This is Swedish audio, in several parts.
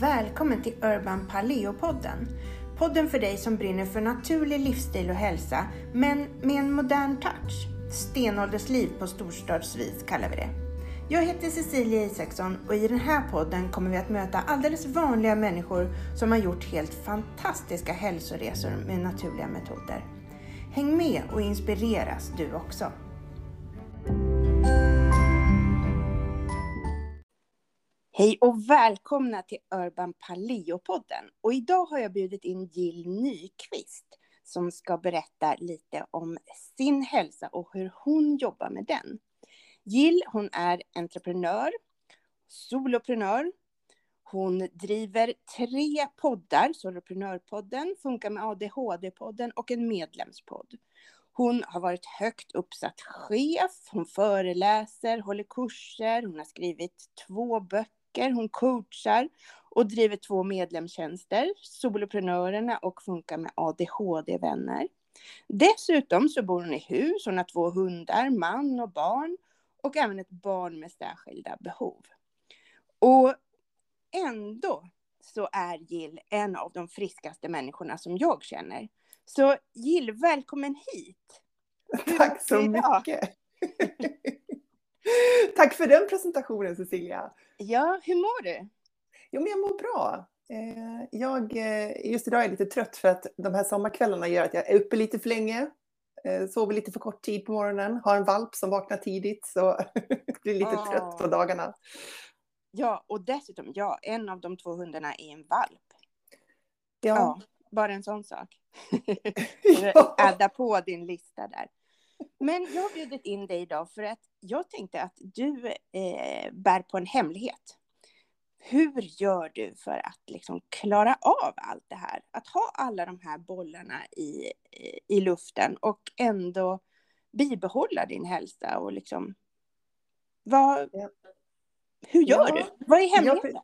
Välkommen till Urban Paleo-podden. Podden för dig som brinner för naturlig livsstil och hälsa, men med en modern touch. Stenåldersliv på storstadsvis kallar vi det. Jag heter Cecilia Isaksson och i den här podden kommer vi att möta alldeles vanliga människor som har gjort helt fantastiska hälsoresor med naturliga metoder. Häng med och inspireras du också. Hej och välkomna till Urban Paleo-podden. Och idag har jag bjudit in Jill Nyqvist som ska berätta lite om sin hälsa och hur hon jobbar med den. Jill, hon är entreprenör, soloprenör. Hon driver tre poddar, Soloprenörpodden, Funkar med ADHD-podden och en medlemspodd. Hon har varit högt uppsatt chef, hon föreläser, håller kurser, hon har skrivit två böcker böcker, hon coachar och driver två medlemstjänster, Soloprenörerna och Funkar med ADHD-vänner. Dessutom så bor hon i hus, hon har två hundar, man och barn och även ett barn med särskilda behov. Och ändå så är Jill en av de friskaste människorna som jag känner. Så Jill, välkommen hit! Tack så mycket! Tack för den presentationen Cecilia. Ja, hur mår du? Jo, men jag mår bra. Eh, jag, eh, just idag är jag lite trött för att de här sommarkvällarna gör att jag är uppe lite för länge, eh, sover lite för kort tid på morgonen, har en valp som vaknar tidigt så blir lite oh. trött på dagarna. Ja, och dessutom, ja, en av de två hundarna är en valp. Ja. ja bara en sån sak. ja. Adda på din lista där. Men jag har bjudit in dig idag för att jag tänkte att du eh, bär på en hemlighet. Hur gör du för att liksom klara av allt det här? Att ha alla de här bollarna i, i luften och ändå bibehålla din hälsa och liksom... Vad, ja. Hur gör ja. du? Vad är hemligheten? Jag,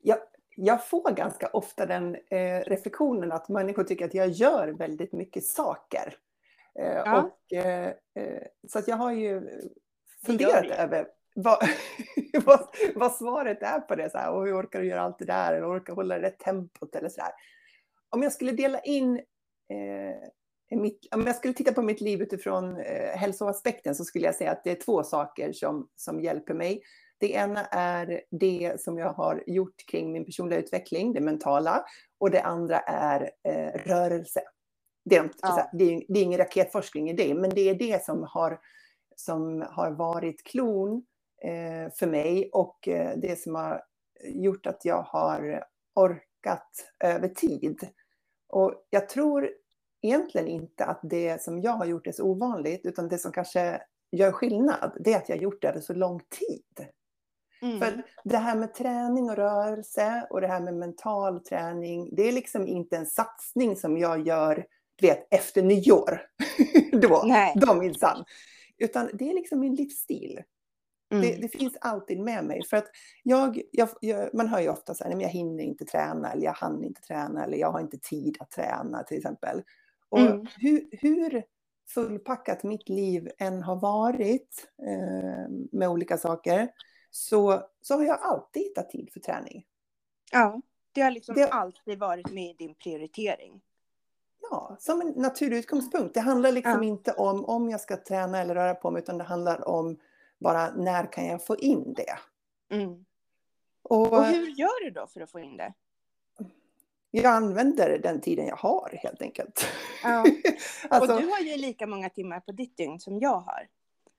jag, jag får ganska ofta den eh, reflektionen att människor tycker att jag gör väldigt mycket saker. Eh, ja. Och, eh, eh, så jag har ju funderat över vad, vad, vad, svaret är på det. Så här, och hur orkar du göra allt det där? Eller orkar hålla det tempot? Eller så här. Om jag skulle dela in eh, mitt, om jag skulle titta på mitt liv utifrån eh, hälsoaspekten så skulle jag säga att det är två saker som, som hjälper mig. Det ena är det som jag har gjort kring min personliga utveckling, det mentala. Och det andra är eh, rörelse. Det är, ja. det, är, det är ingen raketforskning i det, men det är det som har, som har varit klon eh, för mig och eh, det som har gjort att jag har orkat över tid. Och jag tror egentligen inte att det som jag har gjort är så ovanligt, utan det som kanske gör skillnad, det är att jag har gjort det över så lång tid. Mm. För det här med träning och rörelse och det här med mental träning, det är liksom inte en satsning som jag gör vet, efter nyår. då, Nej. då minsann. Utan det är liksom min livsstil. Mm. Det, det, finns alltid med mig. För att jag, jag, jag, man hör ju ofta så här, jag hinner inte träna, eller jag hann inte träna, eller jag har inte tid att träna till exempel. Och mm. hur, hur fullpackat mitt liv än har varit eh, med olika saker, så, så har jag alltid hittat tid för träning. Ja, det har liksom det, alltid varit med i din prioritering. Ja, som en naturlig utgångspunkt. Det handlar liksom ja. inte om om jag ska träna eller röra på mig, utan det handlar om bara när kan jag få in det. Mm. Och, och, hur gör du då för att få in det? Jag använder den tiden jag har helt enkelt. Ja. alltså, och du har ju lika många timmar på ditt dygn som jag har.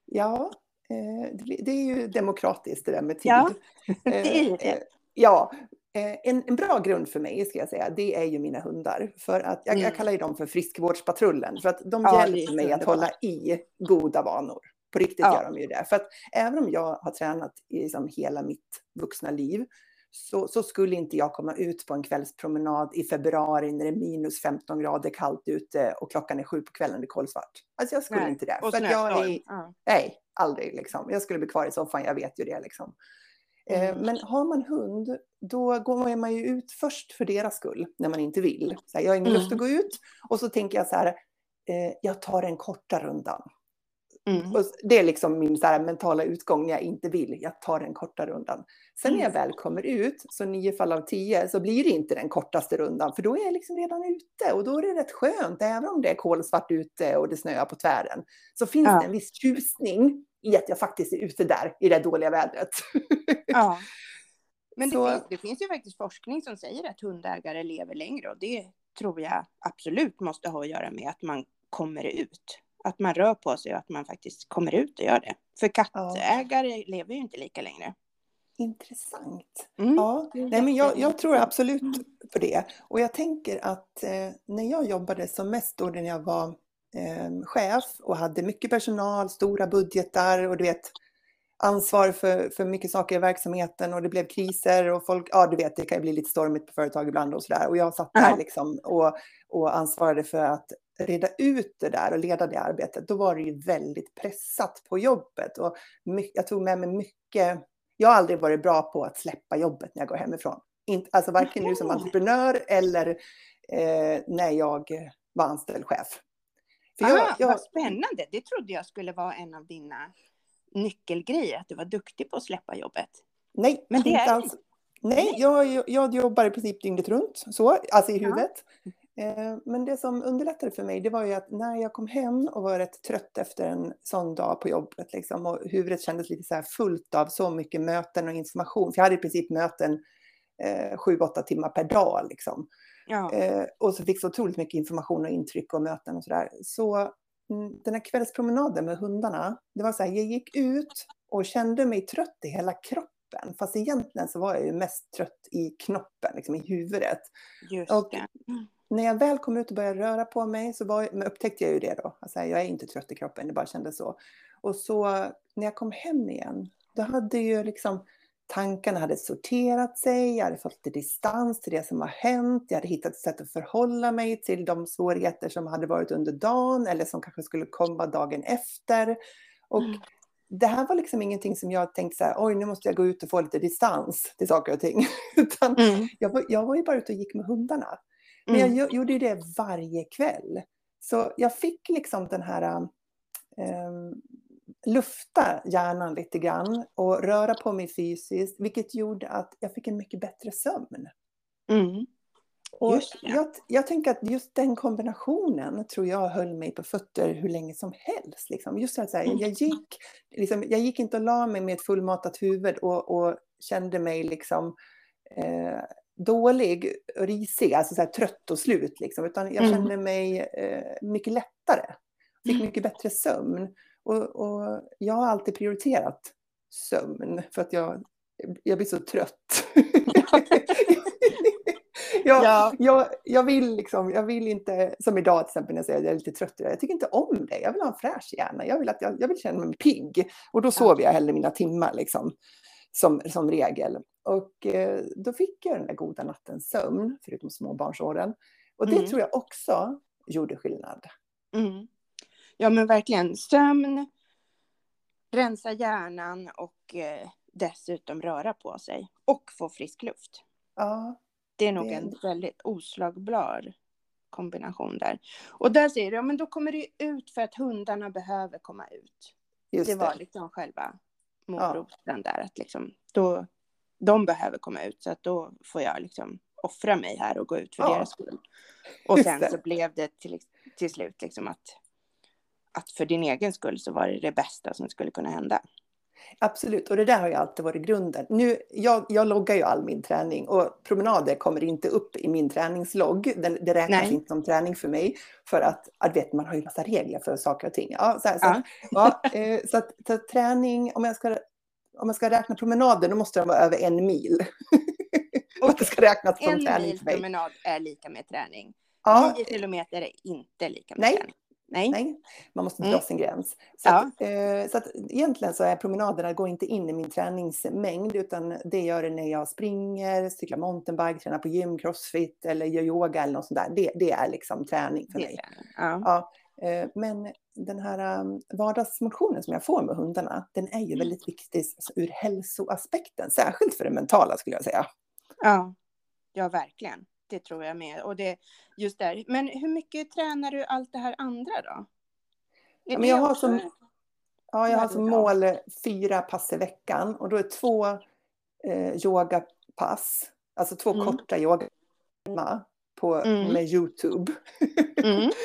Ja, eh, det är ju demokratiskt det där med tid. Ja, det är ju det. Eh, ja, Eh, en, en, bra grund för mig, ska jag säga, det är ju mina hundar. För att, jag, mm. jag kallar ju dem för friskvårdspatrullen, för att de ja, hjälper mig att hålla i goda vanor. På riktigt ja. gör de ju det. För att även om jag har tränat i liksom hela mitt vuxna liv, så, så, skulle inte jag komma ut på en kvällspromenad i februari när det är minus 15 grader kallt ute och klockan är sju på kvällen, det är kolsvart. Alltså jag skulle nej. inte det. För jag är, ja. Nej, aldrig liksom. Jag skulle bli kvar i soffan, jag vet ju det liksom. Eh, mm. Men har man hund, då går man ju ut först för deras skull, när man inte vill. Så här, jag har ingen mm. lust att gå ut. Och så tänker jag så här, eh, jag tar den korta rundan. Mm. Det är liksom min så här, mentala utgång när jag inte vill. Jag tar den korta rundan. Sen när jag mm. väl kommer ut, så nio fall av tio, så blir det inte den kortaste rundan. För då är jag liksom redan ute och då är det rätt skönt. Även om det är kolsvart ute och det snöar på tvären. Så finns ja. det en viss tjusning i att jag faktiskt är ute där i det dåliga vädret. Ja. Men det, så... finns, det finns ju faktiskt forskning som säger att hundägare lever längre och det tror jag absolut måste ha att göra med att man kommer ut. Att man rör på sig och att man faktiskt kommer ut och gör det. För kattägare ja. lever ju inte lika längre. Intressant. Mm. Ja, nej, men jag, jag, tror absolut på det. Och jag tänker att eh, när jag jobbade som mest då när jag var eh, chef och hade mycket personal, stora budgetar och du vet ansvar för, för mycket saker i verksamheten och det blev kriser och folk, ja du vet det kan ju bli lite stormigt på företag ibland och sådär. Och jag satt där liksom och, och ansvarade för att reda ut det där och leda det arbetet. Då var det ju väldigt pressat på jobbet och mycket, jag tog med mig mycket. Jag har aldrig varit bra på att släppa jobbet när jag går hemifrån. Inte, alltså varken nu som entreprenör eller eh, när jag var anställd chef. För jag, ah, jag, vad spännande. Det trodde jag skulle vara en av dina nyckelgrejer, att du var duktig på att släppa jobbet. Nej, men det är alls. Nej, jag, jag jobbar i princip dygnet runt, så, alltså i huvudet. Ja. Eh, men det som underlättade för mig, det var ju att när jag kom hem och var rätt trött efter en sån dag på jobbet, liksom, och huvudet kändes lite så här fullt av så mycket möten och information, för jag hade i princip möten eh, sju, åtta timmar per dag. Liksom. Ja. Eh, och så fick så otroligt mycket information och intryck och möten och sådär. Så Mm, den här kvällspromenaden med hundarna, det var så här, jag gick ut och kände mig trött i hela kroppen. Fast egentligen så var jag ju mest trött i knoppen, liksom i huvudet. Just och det. När jag väl kom ut och började röra på mig så var, upptäckte jag ju det då. Alltså, jag är inte trött i kroppen, det bara kändes så. Och så när jag kom hem igen, då hade ju liksom tankarna hade sorterat sig, jag hade fått lite distans till det som har hänt, jag hade hittat ett sätt att förhålla mig till de svårigheter som hade varit under dagen eller som kanske skulle komma dagen efter. Och mm. det här var liksom ingenting som jag tänkte så här, oj nu måste jag gå ut och få lite distans till saker och ting. Utan mm. jag, var, jag var ju bara ute och gick med hundarna. Men mm. jag gjorde ju det varje kväll. Så jag fick liksom den här um, lufta hjärnan lite grann och röra på mig fysiskt, vilket gjorde att jag fick en mycket bättre sömn. Mm. Och jag, jag tänker att just den kombinationen tror jag höll mig på fötter hur länge som helst. Liksom. Just att så här, jag, mm. gick, liksom, jag gick inte och la mig med ett fullmatat huvud och, och kände mig liksom, eh, dålig och risig, alltså så här, trött och slut. Liksom, utan jag mm. kände mig eh, mycket lättare. Fick mm. mycket bättre sömn. Och, och, jag har alltid prioriterat sömn för att jag, jag blir så trött. jag, ja. jag, jag, vill liksom, jag vill inte, som idag till exempel när jag säger att jag är lite trött Jag tycker inte om det. Jag vill ha en fräsch hjärna. Jag vill, att jag, jag vill känna mig pigg. Och då sover jag hellre mina timmar liksom, som, som regel. Och eh, då fick jag den där goda nattens sömn, förutom småbarnsåren. Och det mm. tror jag också gjorde skillnad. Mm. Ja, men verkligen. Sömn, rensa hjärnan och eh, dessutom röra på sig och få frisk luft. Ja. Det är nog det... en väldigt oslagbar kombination där. Och där säger du, ja men då kommer det ut för att hundarna behöver komma ut. Just det var det. liksom själva moroten ja. där, att liksom, då, de behöver komma ut, så att då får jag liksom offra mig här och gå ut för ja. deras skull. Och sen så blev det till, till slut liksom att att för din egen skull så var det det bästa som skulle kunna hända. Absolut, och det där har ju alltid varit grunden. Nu, jag, jag loggar ju all min träning och promenader kommer inte upp i min träningslogg. Det, det räknas Nej. inte som träning för mig för att, att vet, man har ju massa regler för saker och ting. Ja, så, här, så, ja. ja eh, så, att, så att träning, om jag, ska, om jag ska räkna promenader, då måste den vara över en mil. Och det ska räknas som en träning mil promenad är lika med träning. Ja. 9 kilometer är inte lika med Nej. träning. Nej. Nej. Man måste dra mm. sin gräns. Så, ja. att, eh, så att egentligen så är promenaderna går inte in i min träningsmängd utan det gör det när jag springer, cyklar mountainbike, tränar på gym, crossfit eller gör yoga eller något sånt där. Det, det är liksom träning för mig. Ja. ja. Eh, men den här um, vardagsmotionen som jag får med hundarna, den är ju mm. väldigt viktig ur hälsoaspekten, särskilt för det mentala skulle jag säga. Ja, ja verkligen det tror jag med. Och det, just där. Men hur mycket tränar du allt det här andra då? Ja, men jag har som, Ja, jag har som mål fyra pass i veckan och då är två eh, yogapass, alltså två mm. korta yoga på, mm. med Youtube. Mm.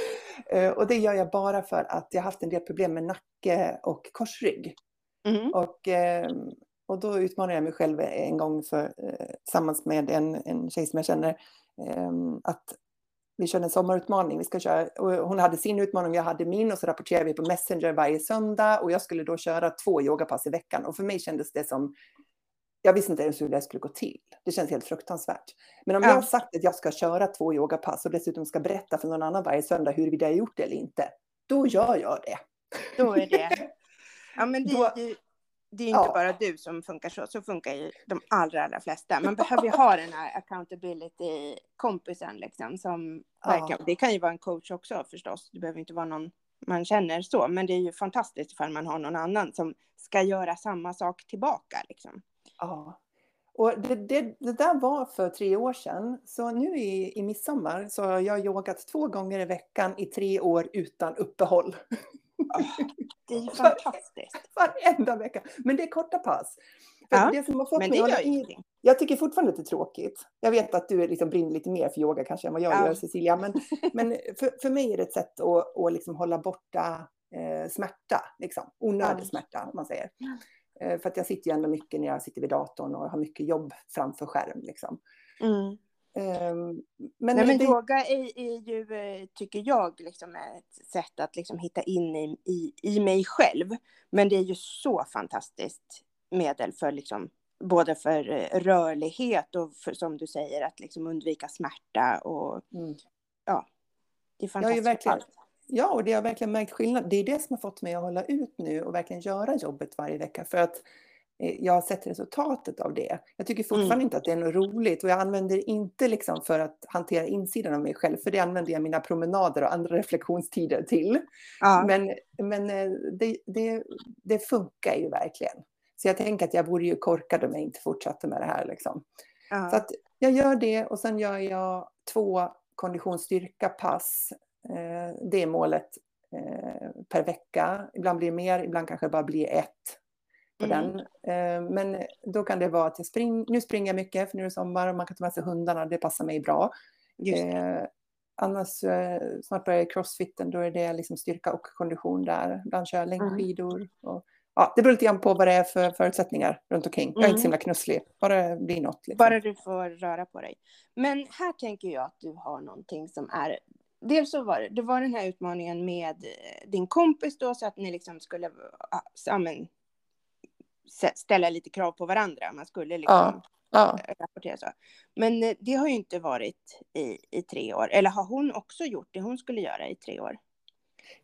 Eh, och det gör jag bara för att jag har haft en del problem med nacke och korsrygg. Mm. Och, ehm, och då utmanade jag mig själv en gång för, eh, tillsammans med en, en tjej som jag känner att vi körde en sommarutmaning. Vi ska köra, hon hade sin utmaning, jag hade min och så rapporterade vi på Messenger varje söndag och jag skulle då köra två yogapass i veckan och för mig kändes det som jag visste inte ens hur det skulle gå till. Det känns helt fruktansvärt. Men om ja. jag har sagt att jag ska köra två yogapass och dessutom ska berätta för någon annan varje söndag huruvida jag gjort det eller inte, då gör jag det. Då är det. Ja, men det, då, det, det är inte ja. bara du som funkar så, så funkar ju de allra, allra flesta. Man behöver ju ha den här accountability-kompisen liksom som verkar, ja. det kan ju vara en coach också förstås, det behöver inte vara någon man känner så, men det är ju fantastiskt ifall man har någon annan som ska göra samma sak tillbaka liksom. Ja, och det, det, det, där var för tre år sedan. Så nu i, i midsommar så har jag yogat två gånger i veckan i tre år utan uppehåll. Det är ju fantastiskt. Varenda vecka. Men det är korta pass. ja, det som har fått men det gör ingenting. Jag tycker fortfarande att det är tråkigt. Jag vet att du liksom brinner lite mer för yoga kanske än vad jag ja. gör Cecilia. Men, men för, för mig är det ett sätt att, att liksom hålla borta eh, smärta. Liksom. Onödig ja. smärta, om man säger. Eh, för att jag sitter ju ändå mycket när jag sitter vid datorn och har mycket jobb framför skärm. Liksom. Mm. Um, men, Nej, men yoga är, är, ju, eh, tycker jag, liksom ett sätt att liksom hitta in i, i, i mig själv. Men det är ju så fantastiskt medel för liksom, både för eh, rörlighet och för, som du säger, att liksom undvika smärta och mm. ja, det är fantastiskt. Ja, Ja, och det har verkligen märkt skillnad. Det är det som har fått mig att hålla ut nu och verkligen göra jobbet varje vecka. För att jag har sett resultatet av det. Jag tycker fortfarande mm. inte att det är något roligt och jag använder det inte liksom för att hantera insidan av mig själv, för det använder jag mina promenader och andra reflektionstider till. Ja. Men, men eh, det, det, det, funkar ju verkligen. Så jag tänker att jag vore ju korkad om jag inte fortsatte med det här. Liksom. Ja. Så att jag gör det och sen gör jag två konditionsstyrka-pass Eh, det är målet eh, per vecka. Ibland blir det mer, ibland kanske bara blir ett på mm. den. Eh, men då kan det vara att jag spring, nu springer jag mycket för nu är det sommar och man kan ta med sig hundarna, det passar mig bra. Annars snart börjar crossfiten, då är det liksom styrka och kondition där. Ibland kör jag mm. längdskidor. Och, ja, det beror lite grann på vad det är för förutsättningar runt omkring. Jag är inte så mm. himla knusslig, bara det blir något. Liksom. Bara du får röra på dig. Men här tänker jag att du har någonting som är dels så var det, det var den här utmaningen med eh, din kompis då, så att ni liksom skulle ja, men, ställa lite krav på varandra. Man skulle liksom ja, ja. Eh, rapportera så. Men eh, det har ju inte varit i, i tre år. Eller har hon också gjort det hon skulle göra i tre år?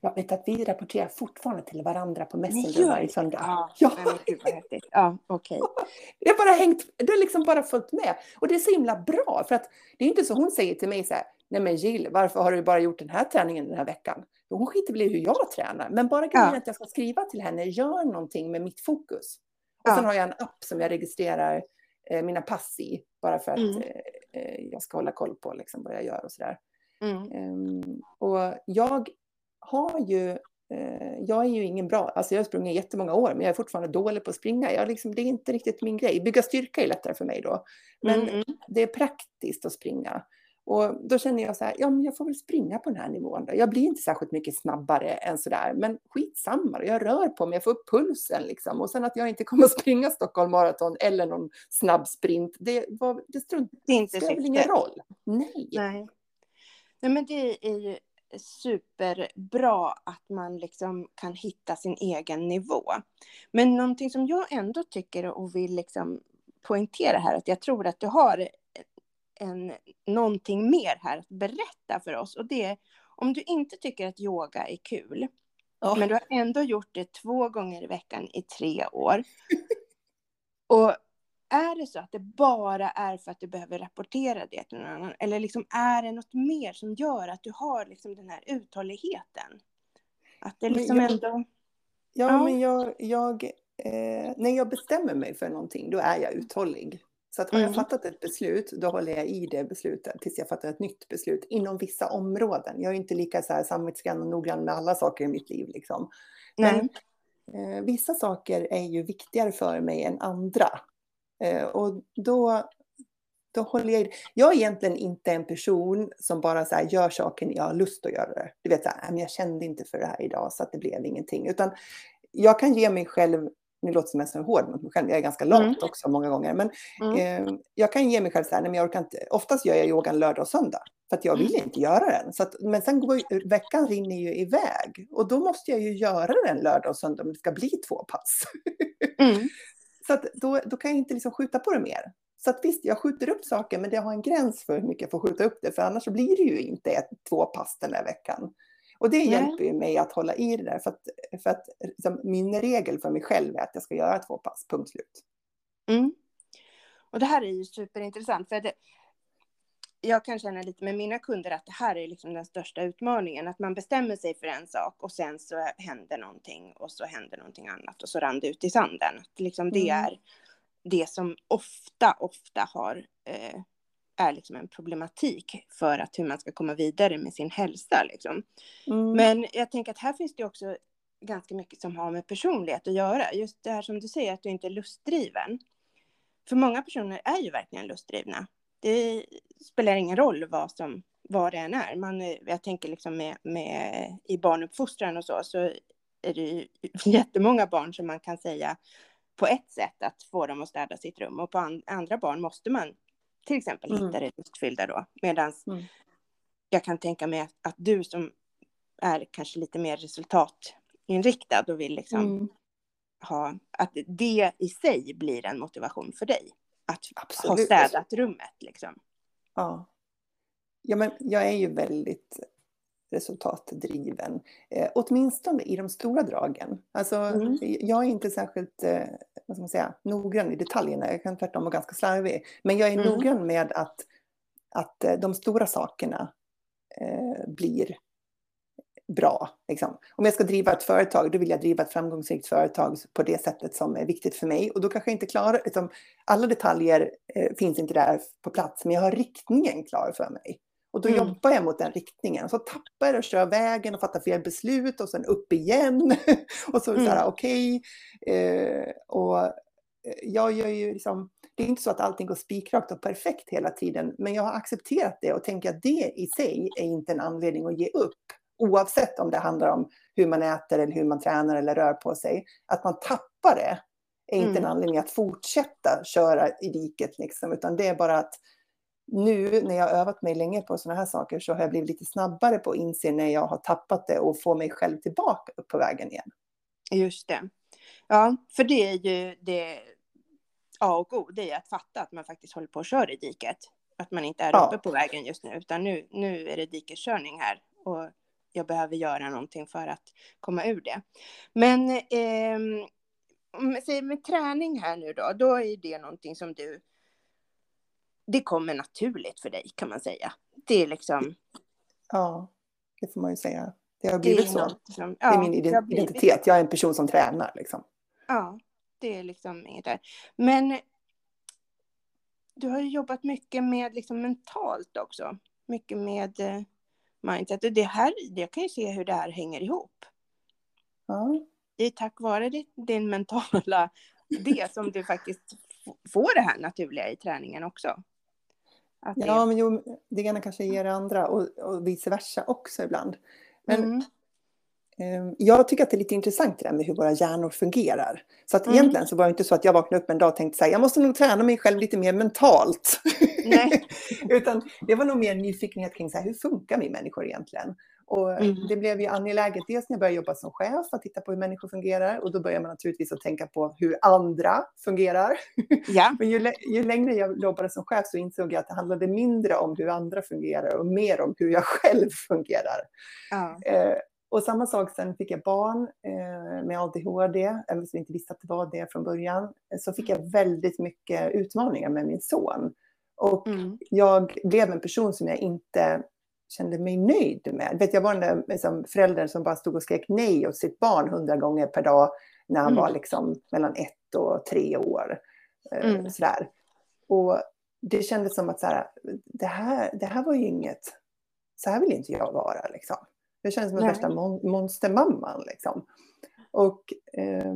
Jag vet att vi rapporterar fortfarande till varandra på Messenger varje söndag. Ja, ja. Men, ja okej. Okay. Jag har bara hängt, du har liksom bara följt med. Och det är så himla bra, för att det är inte så hon säger till mig så här, nej men Jill, varför har du bara gjort den här träningen den här veckan? Hon skiter väl i hur jag tränar, men bara grejen ja. att jag ska skriva till henne, gör någonting med mitt fokus. Och ja. sen har jag en app som jag registrerar eh, mina pass i, bara för att mm. eh, eh jag ska hålla koll på liksom, vad jag gör och sådär. Mm. Um, och jag har ju eh, jag är ju ingen bra, alltså jag har sprungit jättemånga år, men jag är fortfarande dålig på att springa. Jag liksom, det är inte riktigt min grej. Bygga styrka är lättare för mig då. Men mm. det är praktiskt att springa. Och då känner jag så här, ja men jag får väl springa på den här nivån då. Jag blir inte särskilt mycket snabbare än så där, men skitsamma, jag rör på mig, jag får upp pulsen liksom. Och sen att jag inte kommer att springa Stockholm Marathon eller någon snabb sprint, det, var, det, strunt, det, inte spelar väl ingen roll. Nej. Nej. Nej, men det är ju superbra att man liksom kan hitta sin egen nivå. Men någonting som jag ändå tycker och vill liksom poängtera här, att jag tror att du har en, någonting mer här att berätta för oss. Och det är om du inte tycker att yoga är kul, oh. men du har ändå gjort det två gånger i veckan i tre år. och är det så att det bara är för att du behöver rapportera det till någon annan? Eller liksom är det något mer som gör att du har liksom den här uthålligheten? Att det liksom jag, ändå... Ja, ja, men jag... jag eh, när jag bestämmer mig för någonting, då är jag uthållig. Så att har jag mm. fattat ett beslut, då håller jag i det beslutet tills jag fattar ett nytt beslut inom vissa områden. Jag är inte lika så här samvetsgrann och noggrann med alla saker i mitt liv. Liksom. Men eh, vissa saker är ju viktigare för mig än andra. Eh, och då, då håller jag Jag är egentligen inte en person som bara så gör saker när jag har lust att göra det. Du vet, så här, jag kände inte för det här idag så att det blev ingenting. Utan jag kan ge mig själv nu låter som hård mot mig själv, jag är ganska lat mm. också många gånger. Men mm. eh, jag kan ge mig själv så här, nej, men jag orkar inte. Oftast gör jag yogan lördag och söndag. För att jag vill mm. inte göra den. Så att, men sen går veckan rinner ju iväg. Och då måste jag ju göra den lördag och söndag om det ska bli två pass. Mm. så att då, då kan jag inte liksom skjuta på det mer. Så att visst, jag skjuter upp saker, men det har en gräns för hur mycket jag får skjuta upp det. För annars så blir det ju inte ett, två pass den där veckan. Och det Nej. hjälper ju mig att hålla i det där. För att, för att liksom, min regel för mig själv är att jag ska göra två pass, punkt slut. Mm. Och det här är ju superintressant. För det, jag kan känna lite med mina kunder att det här är liksom den största utmaningen. Att man bestämmer sig för en sak och sen så händer någonting och så händer någonting annat och så rann det ut i sanden. Att liksom det mm. är det som ofta, ofta har eh, är liksom en problematik för att hur man ska komma vidare med sin hälsa. Liksom. Mm. Men jag tänker att här finns det också ganska mycket som har med personlighet att göra. Just det här som du säger, att du inte är lustdriven. För många personer är ju verkligen lustdrivna. Det spelar ingen roll vad, som, vad det än är. Man, jag tänker liksom med, med, i barnuppfostran och så, så är det ju jättemånga barn som man kan säga på ett sätt att få dem att städa sitt rum och på an, andra barn måste man till exempel mm. det lustfyllda då. Medan mm. jag kan tänka mig att, att, du som är kanske lite mer resultatinriktad och vill liksom mm. ha, att det i sig blir en motivation för dig. Att Absolut. ha städat rummet liksom. Ja. Ja, men jag är ju väldigt resultatdriven. Eh, åtminstone i de stora dragen. Alltså, mm. Jag är inte särskilt eh, vad ska man säga, noggrann i detaljerna. Jag kan tvärtom vara ganska slarvig. Men jag är mm. noggrann med att, att eh, de stora sakerna eh, blir bra. Liksom. Om jag ska driva ett företag, då vill jag driva ett framgångsrikt företag på det sättet som är viktigt för mig. Och då kanske jag inte klarar, liksom, alla detaljer eh, finns inte där på plats, men jag har riktningen klar för mig. Och då mm. jobbar jag mot den riktningen. Så tappar jag och kör vägen och fattar fel beslut och sen upp igen. och så, mm. så här, okej. Okay. Eh, och eh, jag gör ju liksom, det är inte så att allting går spikrakt och perfekt hela tiden. Men jag har accepterat det och tänker att det i sig är inte en anledning att ge upp. Oavsett om det handlar om hur man äter eller hur man tränar eller rör på sig. Att man tappar det är inte mm. en anledning att fortsätta köra i diket. Liksom, utan det är bara att nu när jag har övat mig länge på sådana här saker så har jag blivit lite snabbare på att inse när jag har tappat det och få mig själv tillbaka upp på vägen igen. Just det. Ja, för det är ju det A och O, det är att fatta att man faktiskt håller på att köra i diket. Att man inte är ja. uppe på vägen just nu, utan nu, nu är det dikeskörning här. Och jag behöver göra någonting för att komma ur det. Men eh, med träning här nu då, då är det någonting som du det kommer naturligt för dig kan man säga. Det är liksom. Ja, det får man ju säga. Det har blivit det så. Som, ja, det är min identitet. Jag är en person som tränar liksom. Ja, det är liksom inget där. Men du har ju jobbat mycket med liksom mentalt också. Mycket med eh, mindset. Och det här, jag kan ju se hur det här hänger ihop. Ja. Det är tack vare din mentala det som du faktiskt får det här naturliga i träningen också. Att ja, det... men jo, det ena kanske ger det andra och, och vice versa också ibland. Men mm. Eh, jag tycker att det är lite intressant det där med hur våra hjärnor fungerar. Så att mm. egentligen så var det inte så att jag vaknade upp en dag och tänkte så här, jag måste nog träna mig själv lite mer mentalt. Nej. Utan det var nog mer nyfikenhet kring så här, hur funkar vi människor egentligen? Och mm. det blev ju angeläget dels när jag började jobba som chef att titta på hur människor fungerar och då börjar man naturligtvis att tänka på hur andra fungerar. Ja. Men ju, ju, längre jag jobbade som chef så insåg jag att det handlade mindre om hur andra fungerar och mer om hur jag själv fungerar. Ja. Eh, och samma sak sen fick jag barn eh, med ADHD, eller som inte visste att det var det från början. Så fick jag väldigt mycket utmaningar med min son. Och mm. jag blev en person som jag inte kände mig nöjd med. Vet, jag var den där liksom, föräldern som bara stod och skrek nej åt sitt barn hundra gånger per dag när han mm. var liksom, mellan ett och tre år. Eh, mm. Sådär. Och det kändes som att så här, det, här, det här var ju inget, så här vill inte jag vara. Liksom. Kändes som den värsta mon monstermamman. Liksom. Och eh,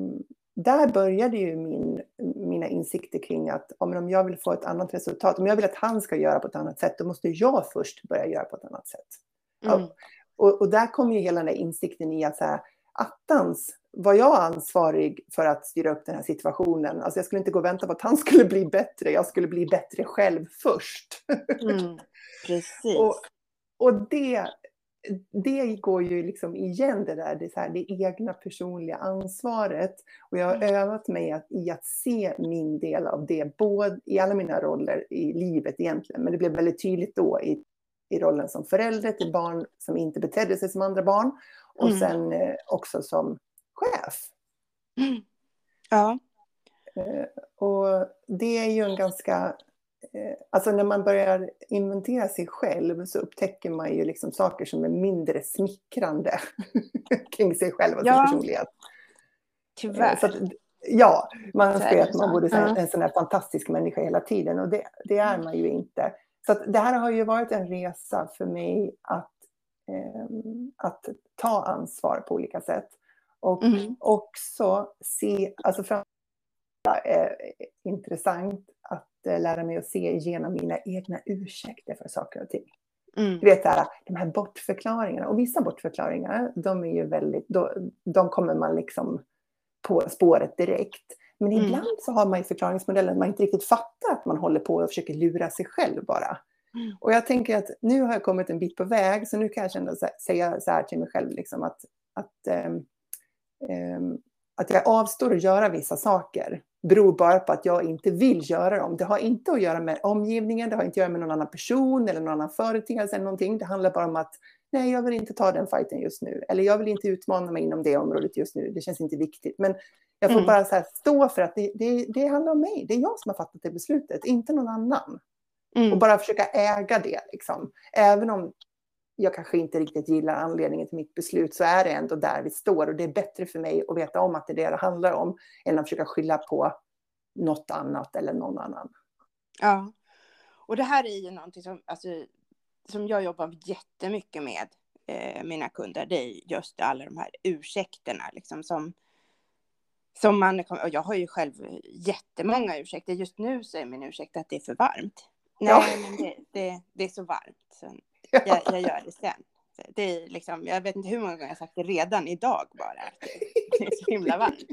där började ju min, mina insikter kring att om jag vill få ett annat resultat, om jag vill att han ska göra på ett annat sätt, då måste jag först börja göra på ett annat sätt. Mm. Och, och, där kom ju hela den där insikten i att så här, attans, var jag ansvarig för att styra upp den här situationen? Alltså jag skulle inte gå och vänta på att han skulle bli bättre, jag skulle bli bättre själv först. Mm, precis. och, och det, det går ju liksom igen det där, det, så här, det egna personliga ansvaret. Och jag har mm. övat mig att, i att se min del av det, både i alla mina roller i livet egentligen, men det blev väldigt tydligt då i, i rollen som förälder till barn som inte betedde sig som andra barn och mm. sen eh, också som chef. Mm. Ja. Eh, och det är ju en ganska alltså när man börjar inventera sig själv så upptäcker man ju liksom saker som är mindre smickrande kring sig själv och ja. sin personlighet. Tyvärr. Så att, ja, man önskar att man borde säga en sån här fantastisk människa hela tiden och det, det är man ju inte. Så det här har ju varit en resa för mig att, eh, att ta ansvar på olika sätt. Och mm. också se, alltså eh, intressant att eh, lära mig att se igenom mina egna ursäkter för saker och ting. Mm. Du vet, där, de här bortförklaringarna. Och vissa bortförklaringar, de är ju väldigt, de, de kommer man liksom på spåret direkt. Men mm. ibland så har man ju förklaringsmodellen, man inte riktigt fattar att man håller på och försöker lura sig själv bara. Mm. Och jag tänker att nu har jag kommit en bit på väg, så nu kan jag känna, säga så här till mig själv, liksom att, att, ähm, ähm, att jag avstår att göra vissa saker beror bara på att jag inte vill göra dem. Det har inte att göra med omgivningen, det har inte att göra med någon annan person eller någon annan företeelse eller någonting. Det handlar bara om att nej, jag vill inte ta den fighten just nu. Eller jag vill inte utmana mig inom det området just nu. Det känns inte viktigt. Men jag får mm. bara så stå för att det, det, det, handlar om mig. Det är jag som har fattat det beslutet, inte någon annan. Mm. Och bara försöka äga det. Liksom. Även om jag kanske inte riktigt gillar anledningen till mitt beslut så är det ändå där vi står och det är bättre för mig att veta om att det är det det handlar om än att försöka skylla på något annat eller någon annan. Ja, och det här är ju någonting som, alltså, som jag jobbar jättemycket med eh, mina kunder. Det är just alla de här ursäkterna liksom som som man, och jag har ju själv jättemånga ursäkter. Just nu så är min ursäkt att det är för varmt. Nej, ja. men det, det, det, är så varmt. Så jag, jag gör det sen. Det är liksom, jag vet inte hur många gånger jag sagt det redan idag bara. Det är så himla varmt.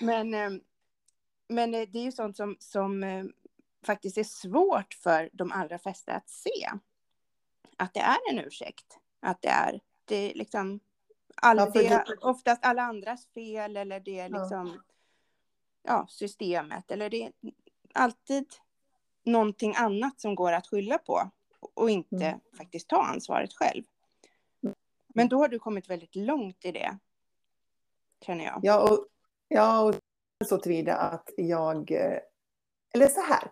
Men, eh, men eh, det är ju sånt som, som eh, faktiskt är svårt för de allra flesta att se. Att det är en ursäkt. Att det är, det är liksom, all, ja, det är oftast alla andras fel eller det är liksom, ja. ja, systemet eller det är alltid någonting annat som går att skylla på och inte mm. faktiskt ta ansvaret själv. Men då har du kommit väldigt långt i det, känner jag. Ja, och, ja, och så tillvida att jag... Eller så här.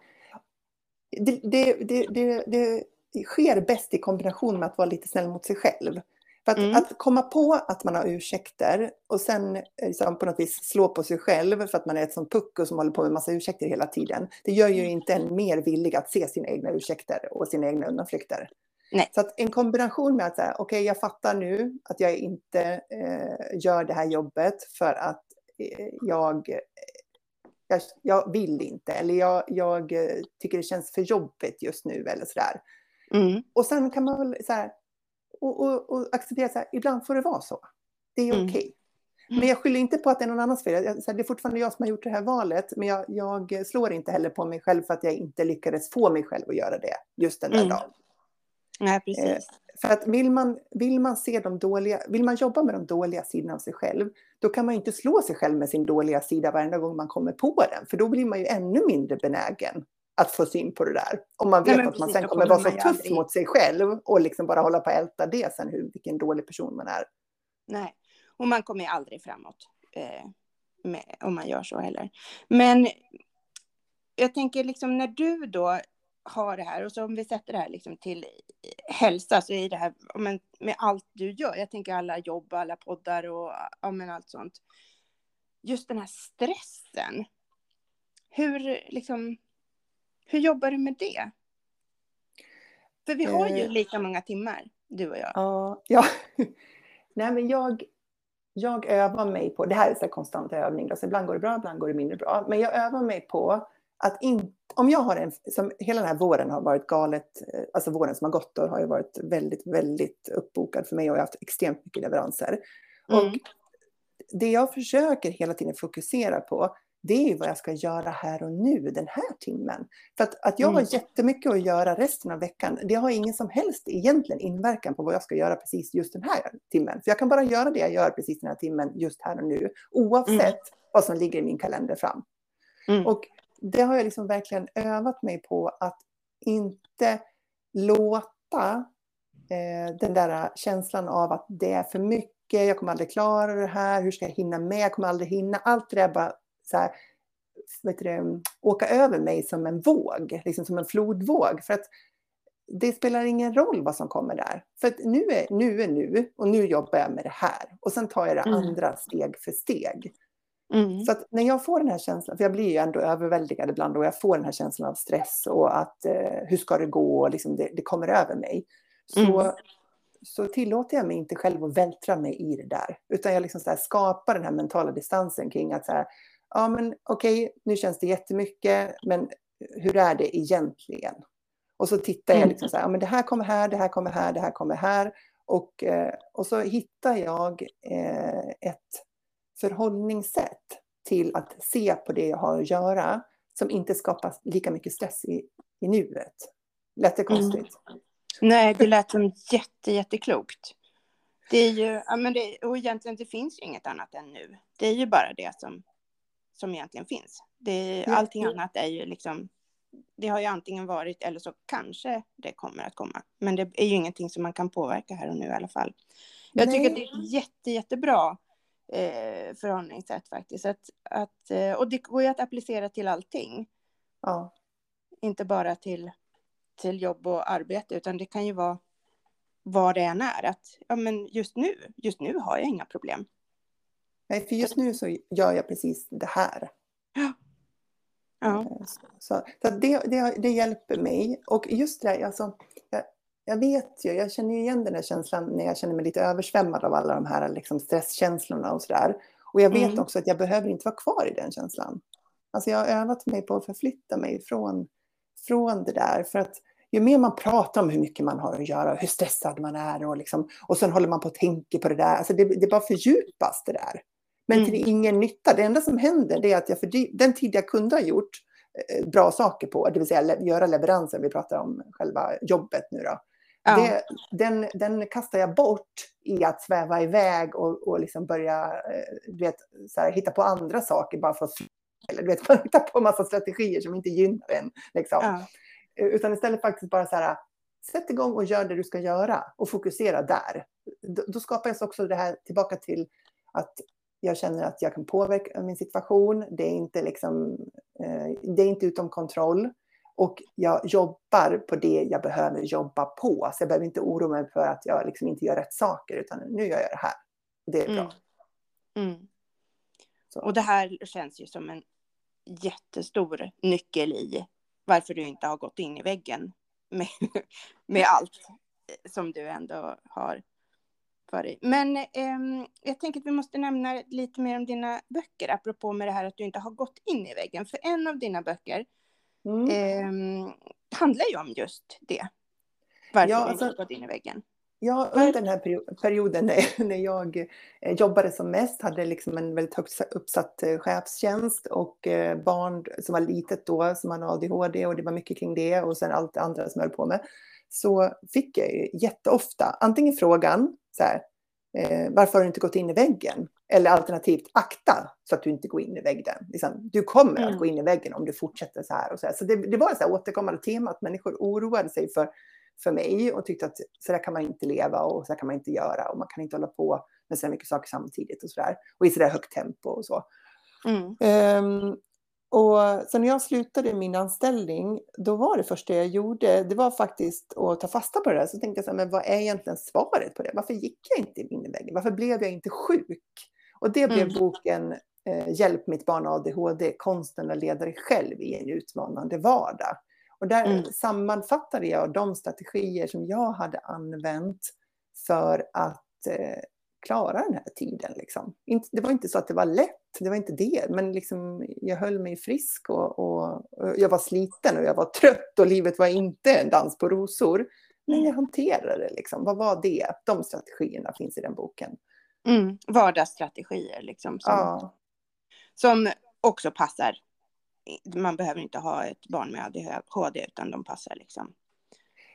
Det, det, det, det, det sker bäst i kombination med att vara lite snäll mot sig själv. För att, mm. att, komma på att man har ursäkter och sen liksom, på något vis slå på sig själv för att man är ett sånt pucko som håller på med massa ursäkter hela tiden. Det gör ju mm. inte en mer villig att se sina egna ursäkter och sina egna undanflykter. Nej. Så att en kombination med att säga, okej okay, jag fattar nu att jag inte eh, gör det här jobbet för att eh, jag, jag, jag, vill inte eller jag, jag, eh, tycker det känns för jobbigt just nu eller sådär. Mm. Och sen kan man väl så här, och, och, och acceptera att ibland får det vara så. Det är mm. okej. Okay. Mm. Men jag skyller inte på att det är någon annans fel. det är fortfarande jag som har gjort det här valet. Men jag, jag, slår inte heller på mig själv för att jag inte lyckades få mig själv att göra det just den där mm. dagen. Nej, precis. Eh, för att vill man, vill man se de dåliga, vill man jobba med de dåliga sidorna av sig själv, då kan man inte slå sig själv med sin dåliga sida varenda gång man kommer på den. För då blir man ju ännu mindre benägen att få syn på det där. Om man vet Nej, att man sen kommer vara så tuff aldrig. mot sig själv och liksom bara hålla på att älta det sen, hur, vilken dålig person man är. Nej, och man kommer aldrig framåt eh, med, om man gör så heller. Men jag tänker liksom när du då har det här och så om vi sätter det här liksom till hälsa så är det här men, med allt du gör. Jag tänker alla jobb, alla poddar och ja, men allt sånt. Just den här stressen. Hur liksom hur jobbar du med det? För vi har ju eh. lika många timmar, du och jag. Ja, ja. Nej, men jag, jag övar mig på, det här är en konstant övning, då, så ibland går det bra, ibland går det mindre bra, men jag övar mig på att in, om jag har en, som hela den här våren har varit galet, eh, alltså våren som har gått då har ju varit väldigt, väldigt uppbokad för mig och jag har haft extremt mycket leveranser. Mm. Och det jag försöker hela tiden fokusera på, det är vad jag ska göra här och nu den här timmen. För att, att jag mm. har jättemycket att göra resten av veckan, det har ingen som helst egentligen inverkan på vad jag ska göra precis just den här timmen. För jag kan bara göra det jag gör precis den här timmen just här och nu, oavsett mm. vad som ligger i min kalender fram. Mm. Och det har jag liksom verkligen övat mig på att inte låta eh, den där känslan av att det är för mycket, jag kommer aldrig klara det här, hur ska jag hinna med, jag kommer aldrig hinna, allt det där bara så här, vet du, åka över mig som en våg, liksom som en flodvåg. För att det spelar ingen roll vad som kommer där. För att nu är nu, är nu och nu jobbar jag med det här. Och sen tar jag det mm. andra steg för steg. Mm. Så att när jag får den här känslan, för jag blir ju ändå överväldigad ibland och jag får den här känslan av stress och att eh, hur ska det gå liksom det, det kommer över mig. Så, mm. så tillåter jag mig inte själv att vältra mig i det där. Utan jag liksom skapar den här mentala distansen kring att så här, ja men okej, okay, nu känns det jättemycket, men hur är det egentligen? Och så tittar jag liksom så här, ja men det här kommer här, det här kommer här, det här kommer här. Och, eh, och så hittar jag eh, ett förhållningssätt till att se på det jag har att göra som inte skapar lika mycket stress i, i nuet. Lät det konstigt? Mm. Nej, det lät som jätte, jätteklokt. Det är ju, ja, men det, och egentligen det finns ju inget annat än nu. Det är ju bara det som, som egentligen finns. Det, allting annat är ju liksom, det har ju antingen varit eller så kanske det kommer att komma. Men det är ju ingenting som man kan påverka här och nu i alla fall. Jag Nej. tycker att det är jätte, jättebra eh, förhållningssätt faktiskt. Att, att, eh, och det går ju att applicera till allting. Ja. Inte bara till, till jobb och arbete, utan det kan ju vara vad det än är. Att, ja, men just nu, just nu har jag inga problem. Nej, för just nu så gör jag precis det här. Ja. ja. Eh, så, så det, det, det, hjälper mig. Och just det där, alltså, jag, jag vet ju, jag känner igen den där känslan när jag känner mig lite översvämmad av alla de här liksom, stresskänslorna och sådär. Och jag vet mm. också att jag behöver inte vara kvar i den känslan. Alltså jag har övat mig på att förflytta mig från, från det där. För att ju mer man pratar om hur mycket man har att göra, hur stressad man är och, liksom, och sen håller man på att tänka på det där. Alltså det, det bara fördjupas det där. Men mm. till ingen nytta. Det enda som händer är att jag för den tid jag kunde ha gjort eh, bra saker på, det vill säga göra leveranser, vi pratar om själva jobbet nu då. Ja. Det, den, den kastar jag bort i att sväva iväg och, och liksom börja eh, du vet, så här, hitta på andra saker bara för att eller du vet, hitta på en massa strategier som inte gynnar en. Liksom. Ja. Eh, utan istället faktiskt bara så här, sätt igång och gör det du ska göra och fokusera där. Då, då skapas också det här tillbaka till att jag känner att jag kan påverka min situation. Det är inte, liksom, eh, det är inte utom kontroll. Och jag jobbar på det jag behöver jobba på. Så jag behöver inte oroa mig för att jag liksom inte gör rätt saker, utan nu gör jag det här. Det är bra. Mm. Mm. Och det här känns ju som en jättestor nyckel i varför du inte har gått in i väggen med, med allt som du ändå har för dig. Men eh, jag tänker att vi måste nämna lite mer om dina böcker, apropå med det här att du inte har gått in i väggen. För en av dina böcker mm. eh, handlar ju om just det. Varför ja, du inte alltså, har gått in i väggen. Ja, under den här perioden när jag eh, jobbade som mest, hade liksom en väldigt högt uppsatt eh, chefstjänst och eh, barn som var litet då, som hade ADHD och det var mycket kring det och sen allt det andra som jag höll på med. Så fick jag jätteofta antingen frågan så här, eh, varför har du inte gått in i väggen? Eller alternativt akta så att du inte går in i väggen. Liksom, du kommer mm. att gå in i väggen om du fortsätter så här. Och så här. så det, det var ett återkommande tema att människor oroade sig för, för mig och tyckte att så där kan man inte leva och så där kan man inte göra och man kan inte hålla på med så mycket saker samtidigt och så där. Och i så där högt tempo och så. Mm. Um, och sen när jag slutade min anställning, då var det första jag gjorde, det var faktiskt att ta fasta på det där. Så tänkte jag så här, men vad är egentligen svaret på det? Varför gick jag inte in i väggen? Varför blev jag inte sjuk? Och det blev mm. boken eh, Hjälp mitt barn ADHD, konsten att leda dig själv i en utmanande vardag. Och där mm. sammanfattade jag de strategier som jag hade använt för att eh, klara den här tiden. Liksom. Det var inte så att det var lätt, det var inte det, men liksom, jag höll mig frisk och, och, och, jag var sliten och jag var trött och livet var inte en dans på rosor. Men jag hanterade det. Liksom. Vad var det? De strategierna finns i den boken. Mm, vardagsstrategier liksom. Som, Ja, som också passar. Man behöver inte ha ett barn med ADHD utan de passar liksom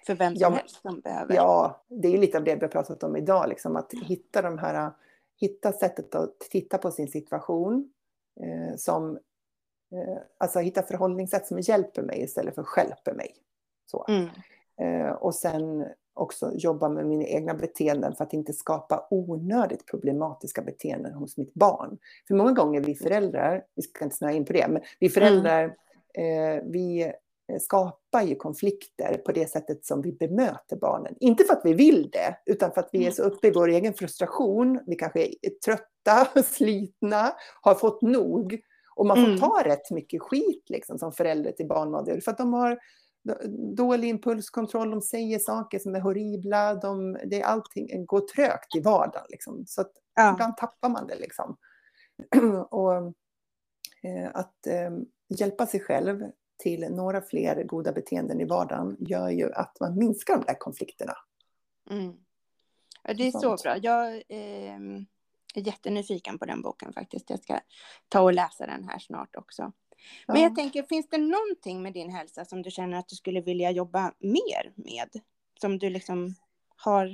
för vem som Ja, helst som behöver. ja, det är lite av det vi har pratat om idag, liksom, att hitta de här, hitta sättet att titta på sin situation eh, som, eh, alltså hitta förhållningssätt som hjälper mig istället för stjälper mig. Så. Mm, Eh, och sen också jobba med mina egna beteenden för att inte skapa onödigt problematiska beteenden hos mitt barn. För många gånger vi föräldrar, vi ska inte snöa in på det, men vi föräldrar, eh, vi skapar ju konflikter på det sättet som vi bemöter barnen. Inte för att vi vill det, utan för att vi är så uppe i vår egen frustration. Vi kanske är trötta, slitna, har fått nog. Och man får Mm. ta rätt mycket skit liksom, som förälder till barn med ADHD, för att de har dålig impulskontroll, de säger saker som är horribla, de, det är allting går trögt i vardagen. Liksom. Så att ja. ibland tappar man det. Liksom. och eh, att eh, hjälpa sig själv till några fler goda beteenden i vardagen gör ju att man minskar de där konflikterna. Mm. Ja, det är så bra. Jag eh, är jättenyfiken på den boken faktiskt. Jag ska ta och läsa den här snart också. Men Ja. jag tänker, finns det någonting med din hälsa som du känner att du skulle vilja jobba mer med? Som du liksom har...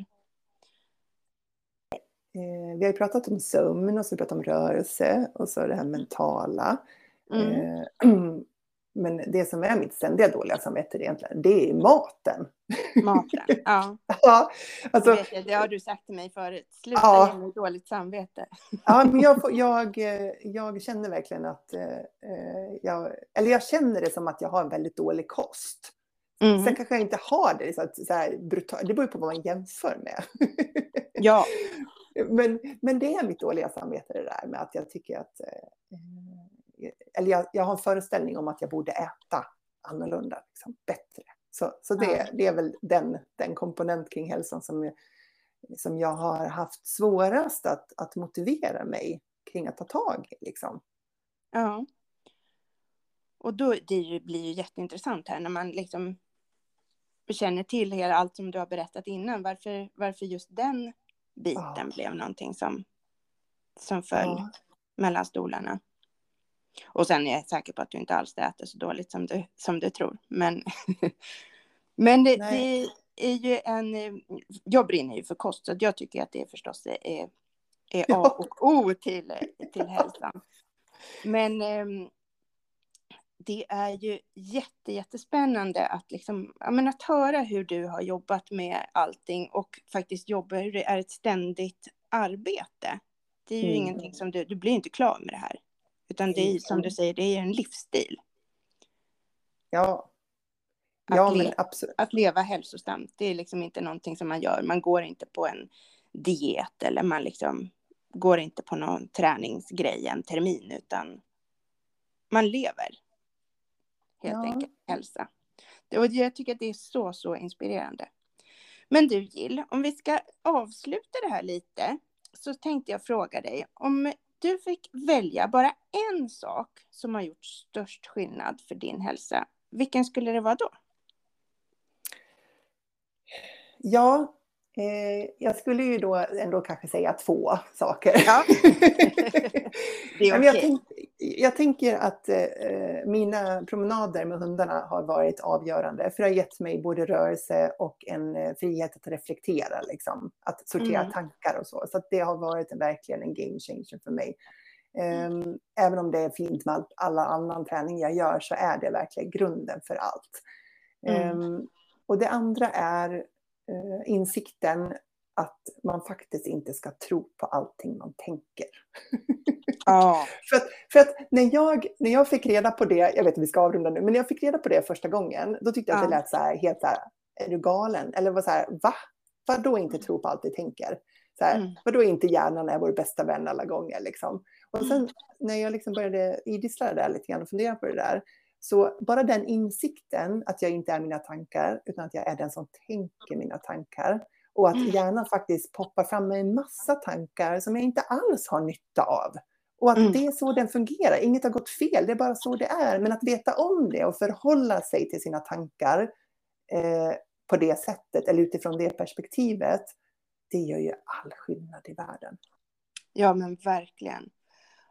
Eh, vi har ju pratat om sömn och så har vi pratat om rörelse och så det här mentala. Mm. Men det som är mitt ständiga dåliga samvete egentligen, det är maten. Maten. Ja, Ja, alltså, jag, det har du sagt till mig förut. Sluta Ja. ge mig dåligt samvete. Ja, men jag, jag, eh, jag känner verkligen att eh, eh, jag, eller jag känner det som att jag har en väldigt dålig kost. Mm. Sen kanske jag inte har det så, att, så här brutalt, det beror på vad man jämför med. Ja, men, men det är mitt dåliga samvete det där med att jag tycker att, eh, eller jag, jag har en föreställning om att jag borde äta annorlunda, liksom, bättre. Så, så det, Ja. det är väl den, den komponent kring hälsan som, som jag har haft svårast att, att motivera mig kring att ta tag i. Liksom. ja. Och då det ju- blir ju jätteintressant här när man liksom känner till hela allt som du har berättat innan. Varför, varför just den biten Ja. blev någonting som, som föll Ja. mellan stolarna. Och sen är jag säker på att du inte alls äter så dåligt som du, som du tror. Men, men det, det är ju en... Jag brinner ju för kost, så jag tycker att det förstås är, är A och O till, till hälsan. Men ehm, det är ju jätte, jättespännande att, liksom, men att höra hur du har jobbat med allting och faktiskt jobba, hur det är ett ständigt arbete. Det är ju Mm. ingenting som du, du blir inte klar med det här. Utan det är som du säger, det är en livsstil. Ja, Att ja le- men absolut. Att leva hälsosamt, det är liksom inte någonting som man gör. Man går inte på en diet eller man liksom går inte på någon träningsgrej en termin, utan man lever helt Ja. enkelt hälsa. Och jag tycker att det är så, så inspirerande. Men du Jill, om vi ska avsluta det här lite så tänkte jag fråga dig om du fick välja bara en sak som har gjort störst skillnad för din hälsa. Vilken skulle det vara då? Ja, eh, jag skulle ju då ändå kanske säga två saker. Ja. Det är Ja, men jag, okej. tänk, jag tänker att eh, mina promenader med hundarna har varit avgörande. För det har gett mig både rörelse och en eh, frihet att reflektera. Liksom, att sortera Mm. tankar och så. Så det har varit en, verkligen en game changer för mig. Ehm, även om det är fint med all, alla annan träning jag gör så är det verkligen grunden för allt. Mm. Ehm, och det andra är eh, insikten att man faktiskt inte ska tro på allting man tänker. Ja. För att, för att när, jag, när jag fick reda på det, jag vet att vi ska avrunda nu, men när jag fick reda på det första gången, då tyckte jag att det lät så här, helt så här, är du galen? Eller var så här, va? Vadå inte tro på allt du tänker? Så här, Mm. Vadå inte hjärnan är vår bästa vän alla gånger? Liksom. Och Mm. sen när jag liksom började idissla det där lite grann och fundera på det där, så bara den insikten att jag inte är mina tankar, utan att jag är den som tänker mina tankar, Och att hjärnan faktiskt poppar fram med en massa tankar som jag inte alls har nytta av. Och att mm. det är så den fungerar. Inget har gått fel, det är bara så det är. Men att veta om det och förhålla sig till sina tankar eh, på det sättet, eller utifrån det perspektivet, det gör ju all skillnad i världen. Ja, men verkligen.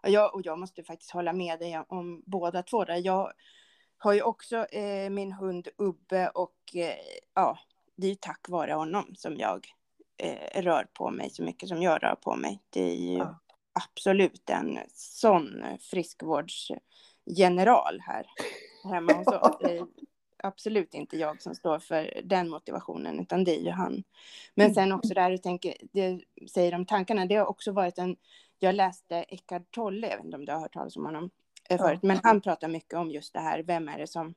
Jag, och jag måste faktiskt hålla med dig om båda två. Där. Jag har ju också eh, min hund Ubbe och eh, ja, det är ju tack vare honom som jag eh, rör på mig så mycket som jag rör på mig. Det är ju ja. absolut en sån friskvårdsgeneral här hemma hos oss. Absolut inte jag som står för den motivationen, utan det är ju han. Men mm. sen också där du tänker, det säger om tankarna, det har också varit en, jag läste Eckart Tolle, jag vet inte om du har hört talas om honom eh, förut, men han pratar mycket om just det här, vem är det som,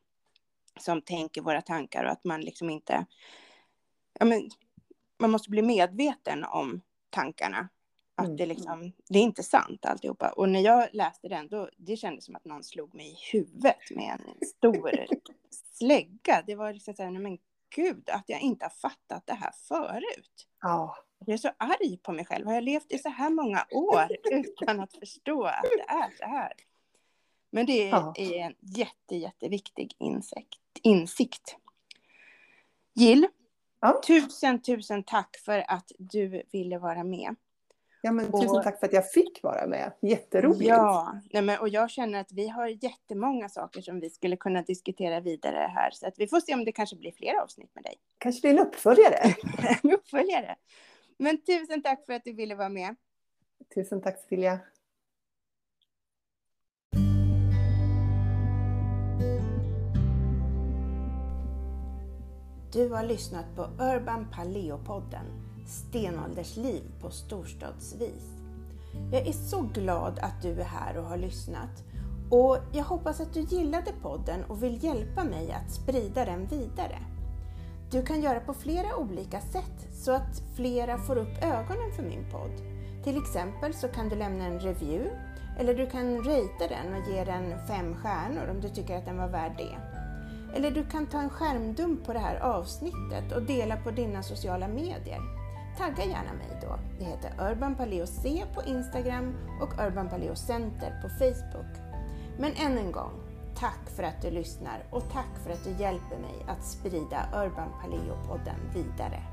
som tänker våra tankar och att man liksom inte, ja men, man måste bli medveten om tankarna. Att mm. det liksom, det är inte sant alltihopa. Och när jag läste den, då, det kändes som att någon slog mig i huvudet med en stor slägga. Det var liksom så här, men gud, att jag inte har fattat det här förut. Ja. Jag är så arg på mig själv. Har jag levt i så här många år utan att förstå att det är så här? Men det ja. är en jätte, jätteviktig insikt. insikt. Jill, ja. tusen, tusen tack för att du ville vara med. Ja, men tusen och, tack för att jag fick vara med. Jätteroligt. Ja, nej men, och jag känner att vi har jättemånga saker som vi skulle kunna diskutera vidare här. Så att vi får se om det kanske blir fler avsnitt med dig. Kanske blir en uppföljare. en uppföljare. Men tusen tack för att du ville vara med. Tusen tack Cecilia. Du har lyssnat på Urban Paleo-podden stenåldersliv på storstadsvis. Jag är så glad att du är här och har lyssnat och jag hoppas att du gillade podden och vill hjälpa mig att sprida den vidare. Du kan göra på flera olika sätt så att flera får upp ögonen för min podd. Till exempel så kan du lämna en review eller du kan ratea den och ge den fem stjärnor om du tycker att den var värd det. Eller du kan ta en skärmdump på det här avsnittet och dela på dina sociala medier. Tagga gärna mig då. Det heter Urban Paleo C på Instagram och Urban Paleo Center på Facebook. Men än en gång, tack för att du lyssnar och tack för att du hjälper mig att sprida Urban Paleo-podden vidare.